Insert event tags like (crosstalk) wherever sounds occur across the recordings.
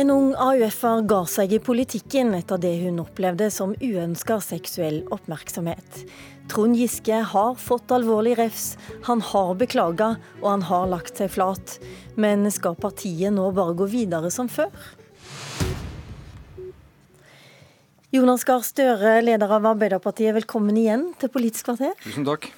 En ung AUF-er ga seg i politikken etter det hun opplevde som uønska seksuell oppmerksomhet. Trond Giske har fått alvorlig refs, han har beklaga og han har lagt seg flat. Men skal partiet nå bare gå videre som før? Jonas Gahr Støre, leder av Arbeiderpartiet, velkommen igjen til Politisk kvarter. Tusen takk.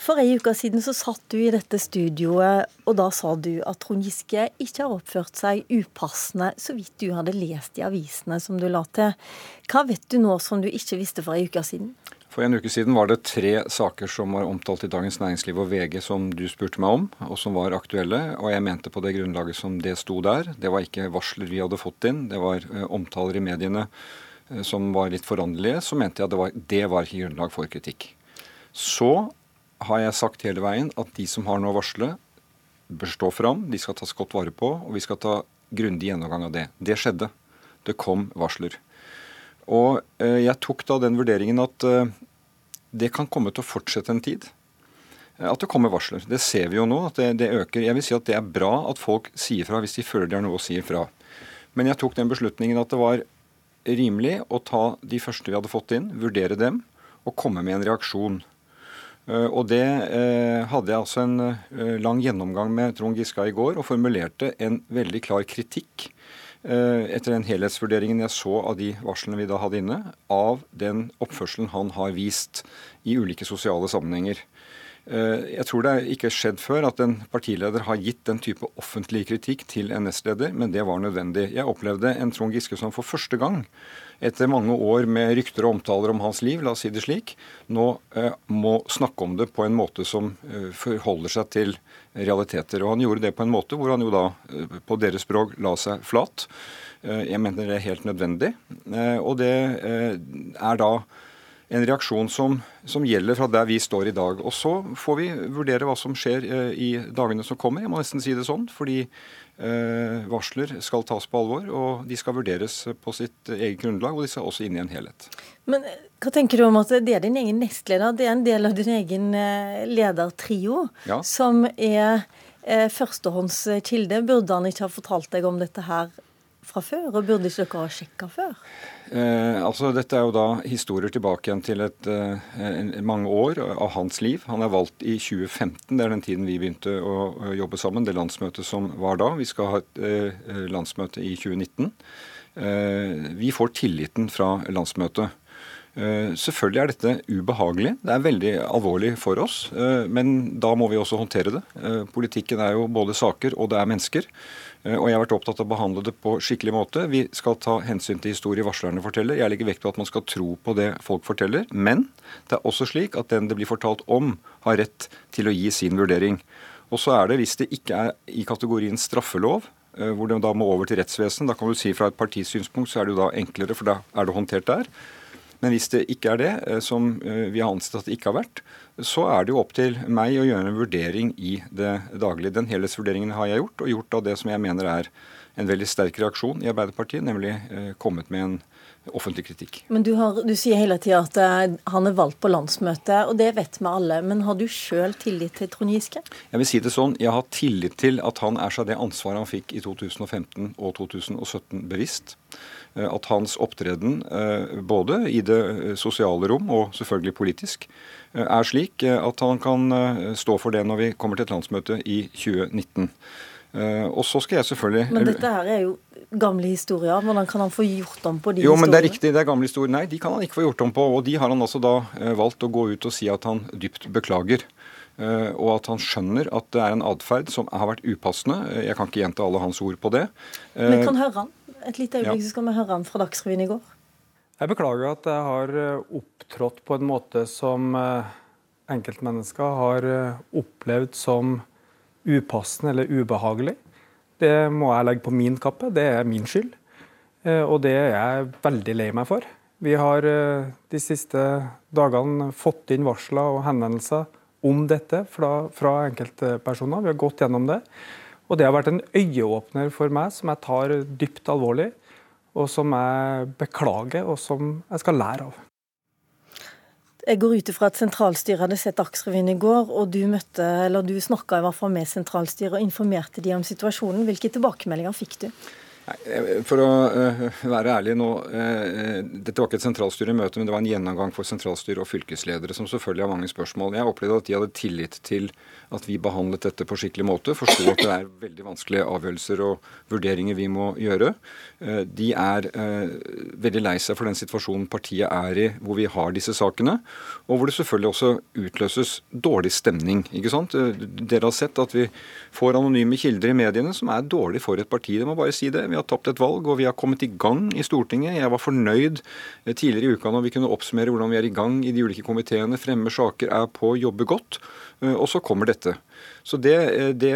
For ei uke siden så satt du i dette studioet, og da sa du at Trond Giske ikke har oppført seg upassende, så vidt du hadde lest i avisene som du la til. Hva vet du nå som du ikke visste for ei uke siden? For en uke siden var det tre saker som var omtalt i Dagens Næringsliv og VG som du spurte meg om, og som var aktuelle. Og jeg mente på det grunnlaget som det sto der. Det var ikke varsler vi hadde fått inn, det var eh, omtaler i mediene eh, som var litt foranderlige. Så mente jeg at det var, det var ikke grunnlag for kritikk. Så har jeg sagt hele veien at de som har noe å varsle, bør stå fram. De skal tas godt vare på, og vi skal ta grundig gjennomgang av det. Det skjedde. Det kom varsler. Og eh, jeg tok da den vurderingen at eh, det kan komme til å fortsette en tid. Eh, at det kommer varsler. Det ser vi jo nå, at det, det, øker. Jeg vil si at det er bra at folk sier fra hvis de føler de har noe å si fra. Men jeg tok den beslutningen at det var rimelig å ta de første vi hadde fått inn, vurdere dem og komme med en reaksjon. Eh, og det eh, hadde jeg altså en eh, lang gjennomgang med Trond Giske i går, og formulerte en veldig klar kritikk etter den helhetsvurderingen jeg så av de varslene vi da hadde inne, av den oppførselen han har vist i ulike sosiale sammenhenger. Jeg tror det ikke har skjedd før at en partileder har gitt den type offentlig kritikk til en nestleder, men det var nødvendig. Jeg opplevde en Trond Giske som for første gang etter mange år med rykter og omtaler om hans liv, la oss si det slik, nå eh, må snakke om det på en måte som eh, forholder seg til realiteter. Og han gjorde det på en måte hvor han jo da eh, på deres språk la seg flat. Eh, jeg mener det er helt nødvendig. Eh, og det eh, er da en reaksjon som, som, gjelder fra der vi står i dag. Og så får vi vurdere hva som skjer i dagene som kommer. Jeg må nesten si det sånn, fordi Eh, varsler skal tas på alvor, og de skal vurderes på sitt eget grunnlag. Og de skal også inn i en helhet. Men eh, hva tenker du om at det er din egen nestleder, det er en del av din egen eh, ledertrio, ja. som er førstehåndskilde? Burde han ikke ha fortalt deg om dette her fra før, og burde ikke dere ha sjekka før? Eh, altså Dette er jo da historier tilbake igjen til et, eh, mange år av hans liv. Han er valgt i 2015, det er den tiden vi begynte å, å jobbe sammen. Det landsmøtet som var da. Vi skal ha et eh, landsmøte i 2019. Eh, vi får tilliten fra landsmøtet. Eh, selvfølgelig er dette ubehagelig. Det er veldig alvorlig for oss. Eh, men da må vi også håndtere det. Politikken er jo både saker og det er mennesker. Eh, og jeg har vært opptatt av å behandle det på skikkelig måte. Vi skal ta hensyn til historie varslerne forteller. Jeg legger vekt på at man skal tro på det folk forteller. Men det er også slik at den det blir fortalt om, har rett til å gi sin vurdering. Og så er det, hvis det ikke er i kategorien straffelov, eh, hvor det da må over til rettsvesen, da kan du si fra et partisynspunkt så er det jo da enklere, for da er det håndtert der. Men hvis det ikke er det, eh, som vi har ansett at det ikke har vært, så er det jo opp til meg å gjøre en vurdering i det daglige. Den helhetsvurderingen har jeg gjort, og gjort av det som jeg mener er en veldig sterk reaksjon i Arbeiderpartiet, nemlig eh, kommet med en offentlig kritikk. Men du, har, du sier hele tida at han er valgt på landsmøtet, og det vet vi alle. Men har du sjøl tillit til Trond Giske? Jeg vil si det sånn, jeg har tillit til at han er seg det ansvaret han fikk i 2015 og 2017 bevisst. Uh, at hans opptreden, uh, både i det sosiale rom og selvfølgelig politisk, er slik at han kan stå for det når vi kommer til et landsmøte i 2019. Og så skal jeg selvfølgelig Men dette her er jo gamle historier. Hvordan kan han få gjort om på de jo, historiene? Jo, men Det er riktig, det er gamle historier. Nei, de kan han ikke få gjort om på. Og de har han altså da eh, valgt å gå ut og si at han dypt beklager. Og at han skjønner at det er en atferd som har vært upassende. Jeg kan ikke gjenta alle hans ord på det. Men kan høre han? Et lite øyeblikk, ja. så skal vi høre han fra Dagsrevyen i går. Jeg beklager at jeg har opptrådt på en måte som enkeltmennesker har opplevd som upassende eller ubehagelig. Det må jeg legge på min kappe. Det er min skyld. Eh, og det er jeg veldig lei meg for. Vi har eh, de siste dagene fått inn varsler og henvendelser om dette fra, fra enkeltpersoner. Vi har gått gjennom det. Og det har vært en øyeåpner for meg som jeg tar dypt alvorlig, og som jeg beklager, og som jeg skal lære av. Jeg går ut ifra at sentralstyret hadde sett Dagsrevyen i går, og du møtte, du snakka i hvert fall med sentralstyret og informerte de om situasjonen. Hvilke tilbakemeldinger fikk du? For å uh, være ærlig nå, uh, Dette var ikke et sentralstyremøte, men det var en gjennomgang for sentralstyre og fylkesledere, som selvfølgelig har mange spørsmål. Jeg opplevde at de hadde tillit til at vi behandlet dette på skikkelig måte. Forsto at det er veldig vanskelige avgjørelser og vurderinger vi må gjøre. De er veldig lei seg for den situasjonen partiet er i, hvor vi har disse sakene, og hvor det selvfølgelig også utløses dårlig stemning. ikke sant? Dere har sett at vi får anonyme kilder i mediene som er dårlig for et parti. Det må bare si det. Vi vi har tapt et valg, og vi har kommet i gang i Stortinget. Jeg var fornøyd eh, tidligere i uka når vi kunne oppsummere hvordan vi er i gang i de ulike komiteene, fremmer saker, er på, jobber godt. Eh, og så kommer dette. Så det, eh, det,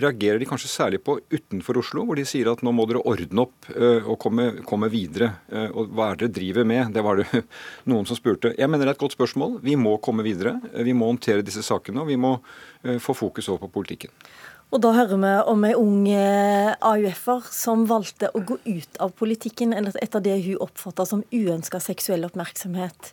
reagerer de kanskje særlig på utenfor Oslo, hvor de sier at nå må dere ordne opp og komme, komme videre. Og hva er det dere driver med? Det var det (laughs) noen som spurte. Jeg mener det er et godt spørsmål. Vi må komme videre. Vi må håndtere disse sakene, og vi må få fokus over på politikken. Og da hører vi om ei ung eh, AUF-er som valgte å gå ut av politikken etter det hun oppfatta som uønska seksuell oppmerksomhet.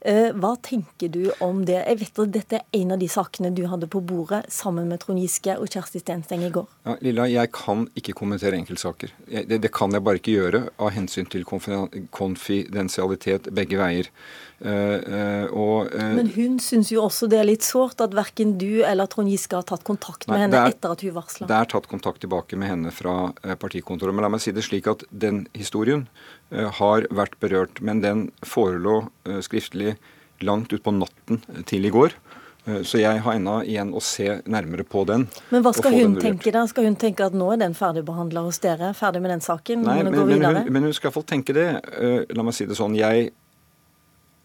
Eh, hva tenker du om det? Jeg vet at Dette er en av de sakene du hadde på bordet sammen med Trond Giske og Kjersti Stensteng i går. Ja, Lilla, jeg kan ikke kommentere enkeltsaker. Det, det, kan jeg bare ikke gjøre av hensyn til konfidensialitet begge veier. Uh, uh, og, uh, Men hun syns jo også det er litt sårt at verken du eller Trond Giske har tatt kontakt med nei, henne er, etter at hun varsla. Det er tatt kontakt tilbake med henne fra partikontoret. Men la meg si det slik at den historien har vært berørt. Men den forelå skriftlig langt utpå natten til i går. Så jeg har ennå igjen å se nærmere på den. Men hva skal hun tenke da? Skal hun tenke at nå er den ferdigbehandla hos dere? Ferdig med den saken? Nei, men, men, hun, men, hun, skal iallfall tenke det. La meg si det sånn. Jeg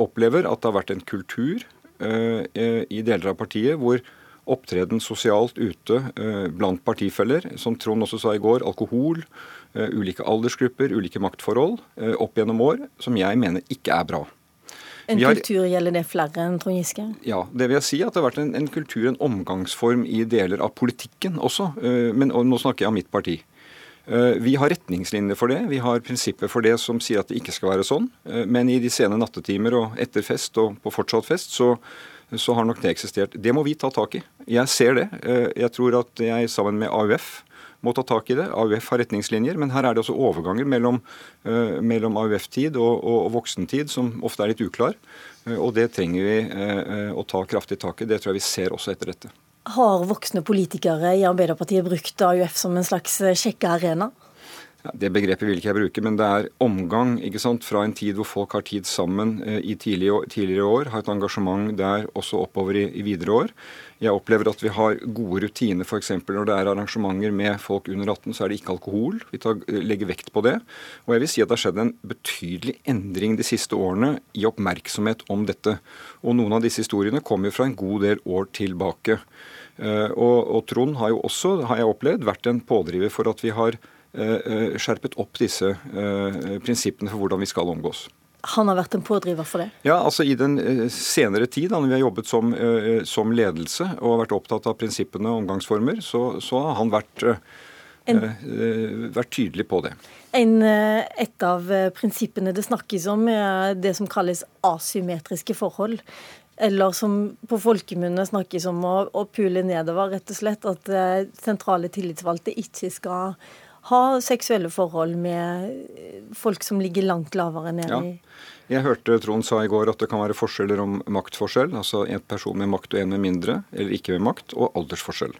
opplever at det har vært en kultur uh, i deler av partiet hvor opptreden sosialt ute uh, blant partifeller, som Trond også sa i går, alkohol, uh, ulike aldersgrupper, ulike maktforhold opp gjennom år, som jeg mener ikke er bra. En har, kultur gjelder det flere enn Trond Giske? Ja, det vil jeg si. At det har vært en, en kultur, en omgangsform i deler av politikken også. Men nå snakker jeg om mitt parti. Eh, vi har retningslinjer for det. Vi har prinsipper for det som sier at det ikke skal være sånn. Eh, men i de sene nattetimer og etter fest og på fortsatt fest, så, så har nok det eksistert. Det må vi ta tak i. Jeg ser det. Eh, jeg tror at jeg sammen med AUF må ta tak i det. AUF har retningslinjer, men her er det også overganger mellom, mellom AUF-tid og, og, og, voksentid som ofte er litt uklar. Og det trenger vi å ta kraftig tak i. Det tror jeg vi ser også etter dette. Har voksne politikere i Arbeiderpartiet brukt AUF som en slags eh, sjekkearena? Det begrepet vil ikke jeg bruke, men det er omgang ikke sant? fra en tid hvor folk har tid sammen eh, i tidligere, år, har et engasjement der også oppover i, videre år. Jeg opplever at vi har gode rutiner f.eks. når det er arrangementer med folk under 18, så er det ikke alkohol. Vi tar, eh, legger vekt på det. Og jeg vil si at det har skjedd en betydelig endring de siste årene i oppmerksomhet om dette. Og noen av disse historiene kommer fra en god del år tilbake. Eh, og, og Trond har jo også, har jeg opplevd, vært en pådriver for at vi har skjerpet opp disse prinsippene for hvordan vi skal omgås. Han har vært en pådriver for det? Ja, altså I den senere tid, da vi har jobbet som, som, ledelse og vært opptatt av prinsippene og omgangsformer, så, så har han vært, en, vært, tydelig på det. En, et av prinsippene det snakkes om, er det som kalles asymmetriske forhold. Eller som på folkemunne snakkes om å, å pule nedover, rett og slett. At eh, sentrale tillitsvalgte ikke skal ha seksuelle forhold med folk som ligger langt lavere nede ja. Jeg hørte Trond sa i går at det kan være forskjeller om maktforskjell. Altså en person med makt og en med mindre, eller ikke med makt, og aldersforskjell.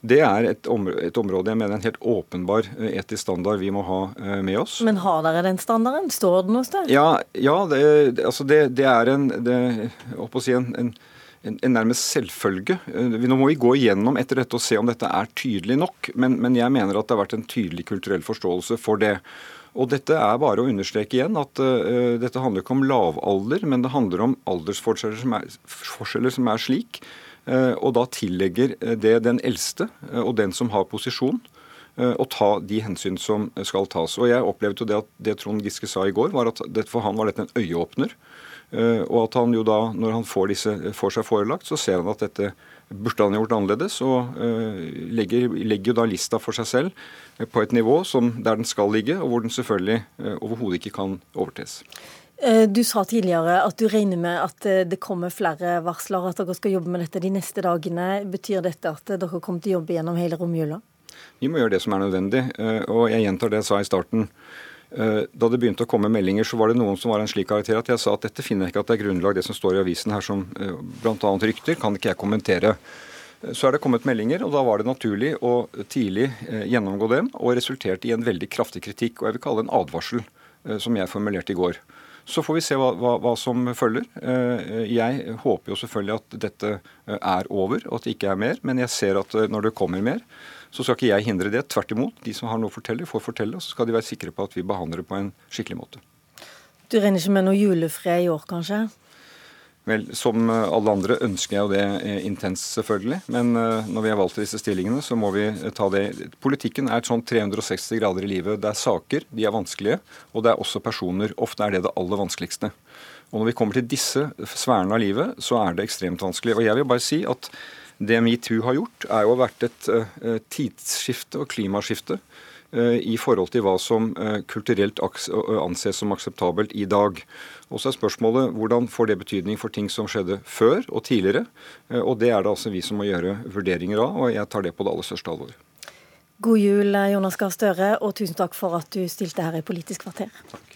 Det er et, område, et område jeg mener en helt åpenbar eh, etisk standard vi må ha eh, med oss. Men har dere den standarden? Står den hos sted? Ja, ja det, altså det, det, er en, det, si en, en, en, nærmest selvfølge. Eh, nå må vi gå igjennom etter dette og se om dette er tydelig nok. Men, men jeg mener at det har vært en tydelig kulturell forståelse for det. Og dette er bare å understreke igjen at uh, dette handler ikke om lavalder, men det handler om aldersforskjeller som er, som er slik Uh, og da tillegger det den eldste uh, og den som har posisjon, å ta de hensyn som skal tas. Og Jeg opplevde jo det at det Trond Giske sa i går, var at for han var dette en øyeåpner. Og at han jo da, når han får, disse, får seg forelagt, så ser han at dette burde han gjort annerledes. Og legger, legger, jo da lista for seg selv på et nivå som, der den skal ligge, og hvor den selvfølgelig overhodet ikke kan overtres. Eh, du sa tidligere at du regner med at eh, det kommer flere varsler, at dere skal jobbe med dette de neste dagene. Betyr dette at dere kommer til å jobbe gjennom hele romjula? Vi må gjøre det som er nødvendig. Og jeg gjentar det jeg sa i starten. Da det begynte å komme meldinger, så var det noen som var en slik karakter at jeg sa at dette finner jeg ikke at det er grunnlag, det som står i avisen her som bl.a. rykter, kan ikke jeg kommentere. Så er det kommet meldinger, og da var det naturlig å tidlig gjennomgå dem, og resulterte i en veldig kraftig kritikk, og jeg vil kalle det en advarsel, som jeg formulerte i går. Så får vi se hva, hva, hva, som følger. Eh, jeg håper jo selvfølgelig at dette eh, er over, og at det ikke er mer. Men jeg ser at eh, når det kommer mer, så skal ikke jeg hindre det. Tvert imot. De som har noe å fortelle, får fortelle. Og så skal de være sikre på at vi behandler det på en skikkelig måte. Du regner ikke med noe julefred i år, kanskje? Vel, Som eh, alle andre ønsker jeg jo det eh, intenst, selvfølgelig. Men eh, når vi har valgt disse stillingene, så må vi ta det Politikken er et sånn 360 grader i livet. Det er saker, de er vanskelige, og det er også personer. Ofte er det det aller vanskeligste. Og når vi kommer til disse sfærene av livet, så er det ekstremt vanskelig. Og jeg vil bare si at det metoo har gjort, er jo vært et tidsskifte og klimaskifte i forhold til hva som kulturelt anses som akseptabelt i dag. Og så er spørsmålet hvordan får det betydning for ting som skjedde før og tidligere. Eh, og det er det altså vi som må gjøre vurderinger av, og jeg tar det på det aller største alvor. God jul, Jonas Gahr Støre, og tusen takk for at du stilte her i Politisk kvarter. Takk.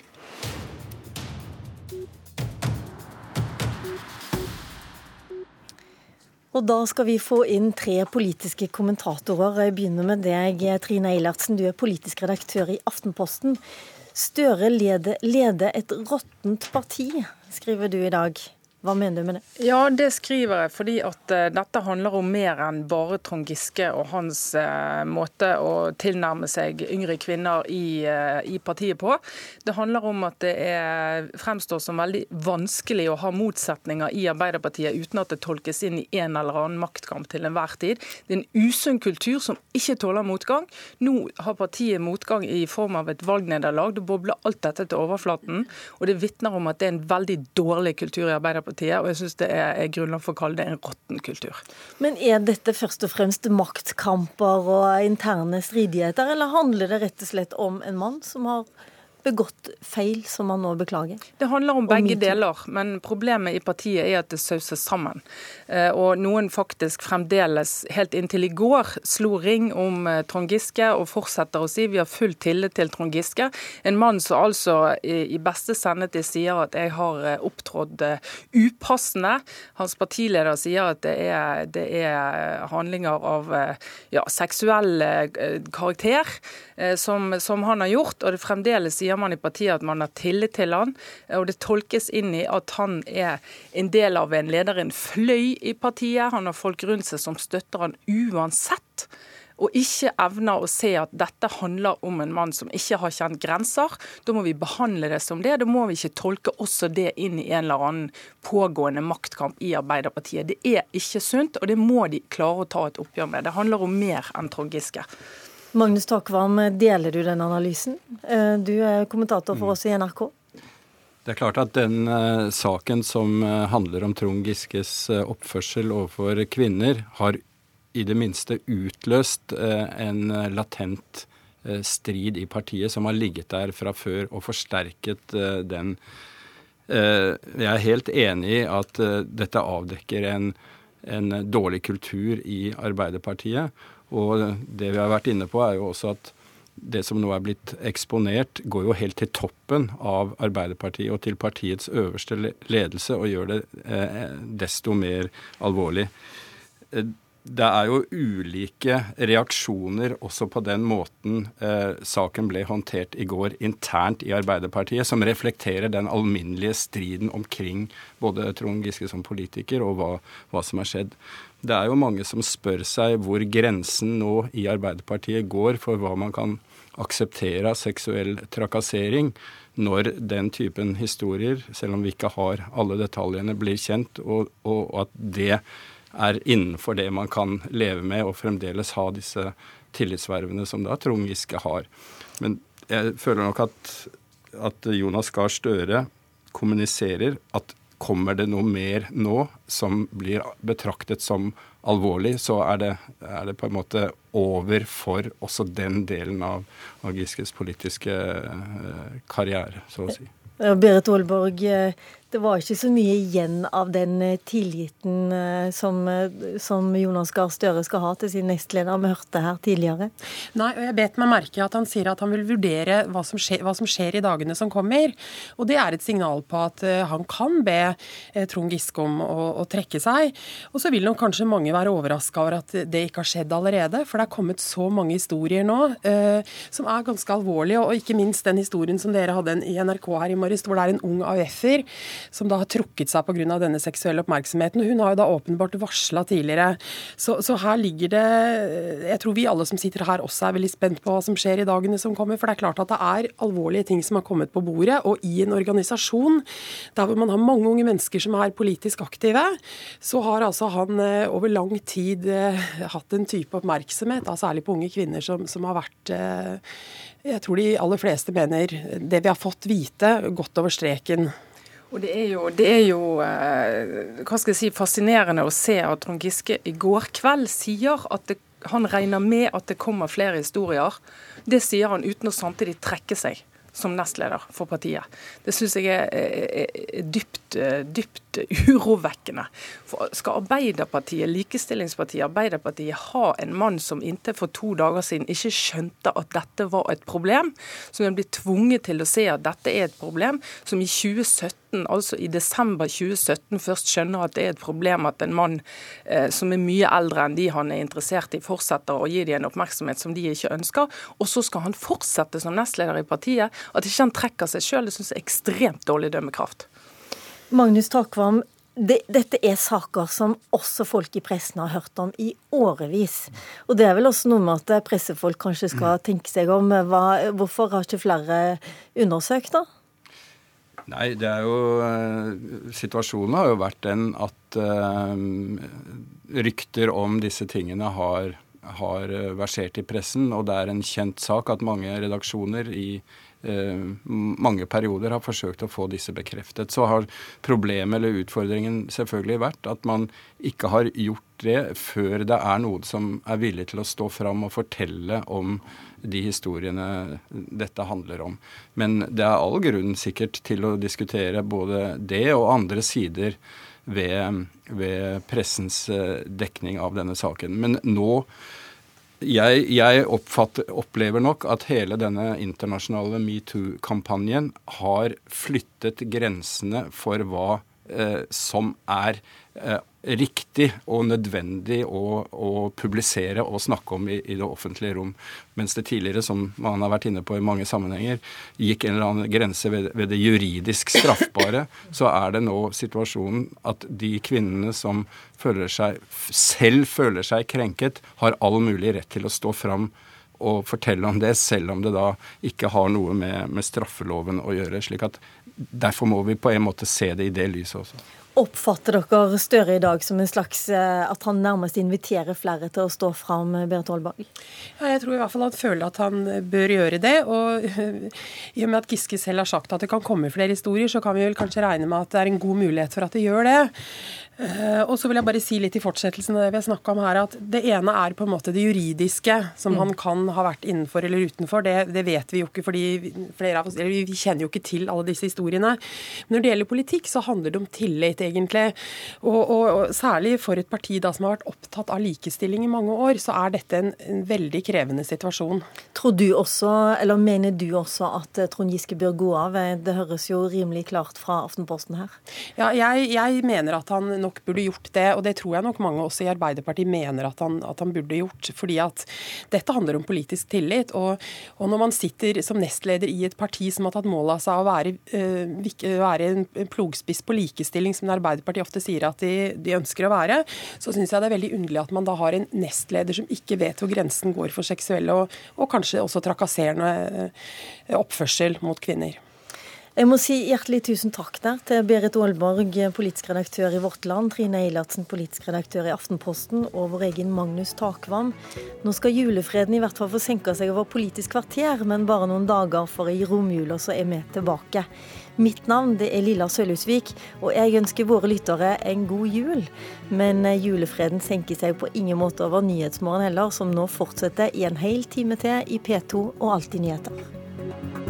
Og da skal vi få inn tre politiske kommentatorer. Jeg begynner med deg, Trine Eilertsen. Du er politisk redaktør i Aftenposten. Støre leder, leder et råttent parti, skriver du i dag. Hva mener du med det? Ja, Det skriver jeg fordi at uh, dette handler om mer enn bare Trond Giske og hans uh, måte å tilnærme seg yngre kvinner i, uh, i, partiet på. Det handler om at det er, fremstår som veldig vanskelig å ha motsetninger i Arbeiderpartiet uten at det tolkes inn i en eller annen maktkamp til enhver tid. Det er en usunn kultur som ikke tåler motgang. Nå har partiet motgang i form av et valgnederlag. Det bobler alt dette til overflaten. Og det vitner om at det er en veldig dårlig kultur i Arbeiderpartiet Arbeiderpartiet, og jeg syns det er, er grunnlag for å kalle det en råtten kultur. Men er dette først og fremst maktkamper og interne stridigheter, eller handler det rett og slett om en mann som har begått feil som han nå beklager? Det handler om begge deler, men problemet i partiet er at det sauser sammen. Eh, og noen faktisk fremdeles, helt inntil i går, slo ring om eh, Trond Giske og fortsetter å si vi har full tillit til Trond Giske. En mann som altså i beste sendetid sier at jeg har eh, opptrådt upassende. Hans partileder sier at det er, det er handlinger av ja, seksuell karakter som, som han har gjort, og det fremdeles sier sier man i partiet at man har tillit til han, og det tolkes inn i at han er en del av en leder, en fløy i partiet. Han har folk rundt seg som støtter han uansett og ikke evner å se at dette handler om en mann som ikke har kjent grenser. Da må vi behandle det som det. Da må vi ikke tolke også det inn i en eller annen pågående maktkamp i Arbeiderpartiet. Det er ikke sunt, og det må de klare å ta et oppgjør med. Det handler om mer enn Trond Giske. Magnus Takvam, deler du den analysen? Eh, du er kommentator for mm. oss i NRK. Det er klart at den uh, saken som uh, handler om Trond Giskes oppførsel overfor kvinner, har i det minste utløst en latent strid i partiet som har ligget der fra før og forsterket den. jeg er helt enig i at dette avdekker en, en dårlig kultur i Arbeiderpartiet. Og det vi har vært inne på, er jo også at det som nå er blitt eksponert, går jo helt til toppen av Arbeiderpartiet og til partiets øverste ledelse og gjør det eh, desto mer alvorlig. Det er jo ulike reaksjoner også på den måten eh, saken ble håndtert i går internt i Arbeiderpartiet, som reflekterer den alminnelige striden omkring både Trond Giske som politiker og hva, hva som har skjedd. Det er jo mange som spør seg hvor grensen nå i Arbeiderpartiet går for hva man kan akseptere av seksuell trakassering når den typen historier, selv om vi ikke har alle detaljene, blir kjent, og, og at det er innenfor det man kan leve med og fremdeles ha disse tillitsvervene som da Trond Giske har. Men jeg føler nok at, at Jonas Gahr Støre kommuniserer at Kommer det noe mer nå som blir betraktet som alvorlig, så er det, er det på en måte over for også den delen av, av Giskes politiske uh, karriere, så å si. Berit Aalborg, eh, Det var ikke så mye igjen av den eh, tilliten eh, som, eh, som Jonas Gahr Støre skal ha til sin nestleder, vi hørte her tidligere. Nei, og jeg bet meg merke at han sier at han vil vurdere hva som, skjer, hva som skjer i dagene som kommer. Og det er et signal på at han kan be Trond Giske om å, å trekke seg. Og så vil nok kanskje mange være overraska over at det ikke har skjedd allerede, for det er kommet så mange historier nå eh, som er ganske alvorlige, og ikke minst den historien som dere hadde i NRK her i morges, hvor det er en ung AUF-er som da har trukket seg pga. denne seksuelle oppmerksomheten. Hun har jo da åpenbart varsla tidligere. Så, så, her ligger det Jeg tror vi alle som sitter her også er veldig spent på hva som skjer i dagene som kommer. For det er klart at det er alvorlige ting som har kommet på bordet. Og i en organisasjon der hvor man har mange unge mennesker som er politisk aktive, så har altså han eh, over lang tid eh, hatt en type oppmerksomhet, da, særlig på unge kvinner, som, som har vært eh, jeg tror de aller fleste mener det vi har fått vite, godt over streken. Og Det er jo, det er jo eh, hva skal jeg si, fascinerende å se at Trond Giske i går kveld sier at det, han regner med at det kommer flere historier. Det sier han uten å samtidig trekke seg som nestleder for partiet. Det syns jeg er, dypt, dypt urovekkende. For skal Arbeiderpartiet, likestillingspartiet Arbeiderpartiet, ha en mann som inntil for to dager siden ikke skjønte at dette var et problem, som er blitt tvunget til å se at dette er et problem, som i 2017 altså i desember 2017, først skjønner at det er et problem at en mann eh, som er mye eldre enn de han er interessert i, fortsetter å gi dem en oppmerksomhet som de ikke ønsker. Og så skal han fortsette som nestleder i partiet. At ikke han trekker seg sjøl, det syns jeg er ekstremt dårlig dømmekraft. Magnus Takvam, det, dette er saker som også folk i pressen har hørt om i årevis. Og det er vel også noe med at pressefolk kanskje skal tenke seg om. Hva, hvorfor har ikke flere undersøkt, da? Nei, det er jo uh, Situasjonen har jo vært den at uh, rykter om disse tingene har, har versert i pressen, og det er en kjent sak at mange redaksjoner i Eh, mange perioder har forsøkt å få disse bekreftet. Så har problemet eller utfordringen selvfølgelig vært at man ikke har gjort det før det er noen som er villig til å stå fram og fortelle om de historiene dette handler om. Men det er all grunn sikkert til å diskutere både det og andre sider ved, ved pressens eh, dekning av denne saken. Men nå jeg, jeg opplever nok at hele denne internasjonale metoo-kampanjen har flyttet grensene for hva som er eh, riktig og nødvendig å, å, publisere og snakke om i, i, det offentlige rom. Mens det tidligere, som man har vært inne på i mange sammenhenger, gikk en eller annen grense ved, ved det juridisk straffbare, (laughs) så er det nå situasjonen at de kvinnene som føler seg, selv føler seg krenket, har all mulig rett til å stå fram og fortelle om det, selv om det da ikke har noe med, med straffeloven å gjøre. slik at Derfor må vi på en måte se det i det lyset også. Oppfatter dere Støre i dag som en slags eh, at han nærmest inviterer flere til å stå fram, eh, Berit Aalberg? Ja, jeg tror i hvert fall han føler at han bør gjøre det. Og i og med at Giske selv har sagt at det kan komme flere historier, så kan vi vel kanskje regne med at det er en god mulighet for at det gjør det. Eh, og så vil jeg bare si litt i fortsettelsen av det vi har snakka om her, at det ene er på en måte det juridiske, som mm. han kan ha vært innenfor eller utenfor. Det, det vet vi jo ikke, fordi flere av oss, eller vi kjenner jo ikke til alle disse historiene. Men når det gjelder politikk, så handler det om tillit, egentlig. Og, og, og særlig for et parti da som har vært opptatt av likestilling i mange år, så er dette en, en veldig krevende situasjon. Tror du også, eller Mener du også at eh, Trond Giske bør gå av? Det høres jo rimelig klart fra Aftenposten her. Ja, jeg, jeg mener at han nok burde gjort det, og det tror jeg nok mange også i Arbeiderpartiet mener at han, at han burde gjort. fordi at dette handler om politisk tillit. Og, og, når man sitter som nestleder i et parti som har tatt mål av seg å være, øh, være en plogspiss på likestilling, som Arbeiderpartiet ofte sier at de, de ønsker å være, så syns jeg det er veldig underlig at man da har en nestleder som ikke vet hvor grensen går for seksuelle og, og kanskje også trakasserende eh, oppførsel mot kvinner. Jeg må si hjertelig tusen takk der til Berit Aalborg, politisk redaktør i Vårt Land, Trine Eilertsen, politisk redaktør i Aftenposten, og vår egen Magnus Takvam. Nå skal julefreden i hvert fall få senka seg over Politisk kvarter, men bare noen dager for i romjula så er vi tilbake. Mitt navn det er Lilla Sølhusvik, og jeg ønsker våre lyttere en god jul. Men julefreden senker seg på ingen måte over Nyhetsmorgen heller, som nå fortsetter i en hel time til i P2 og Alltid nyheter.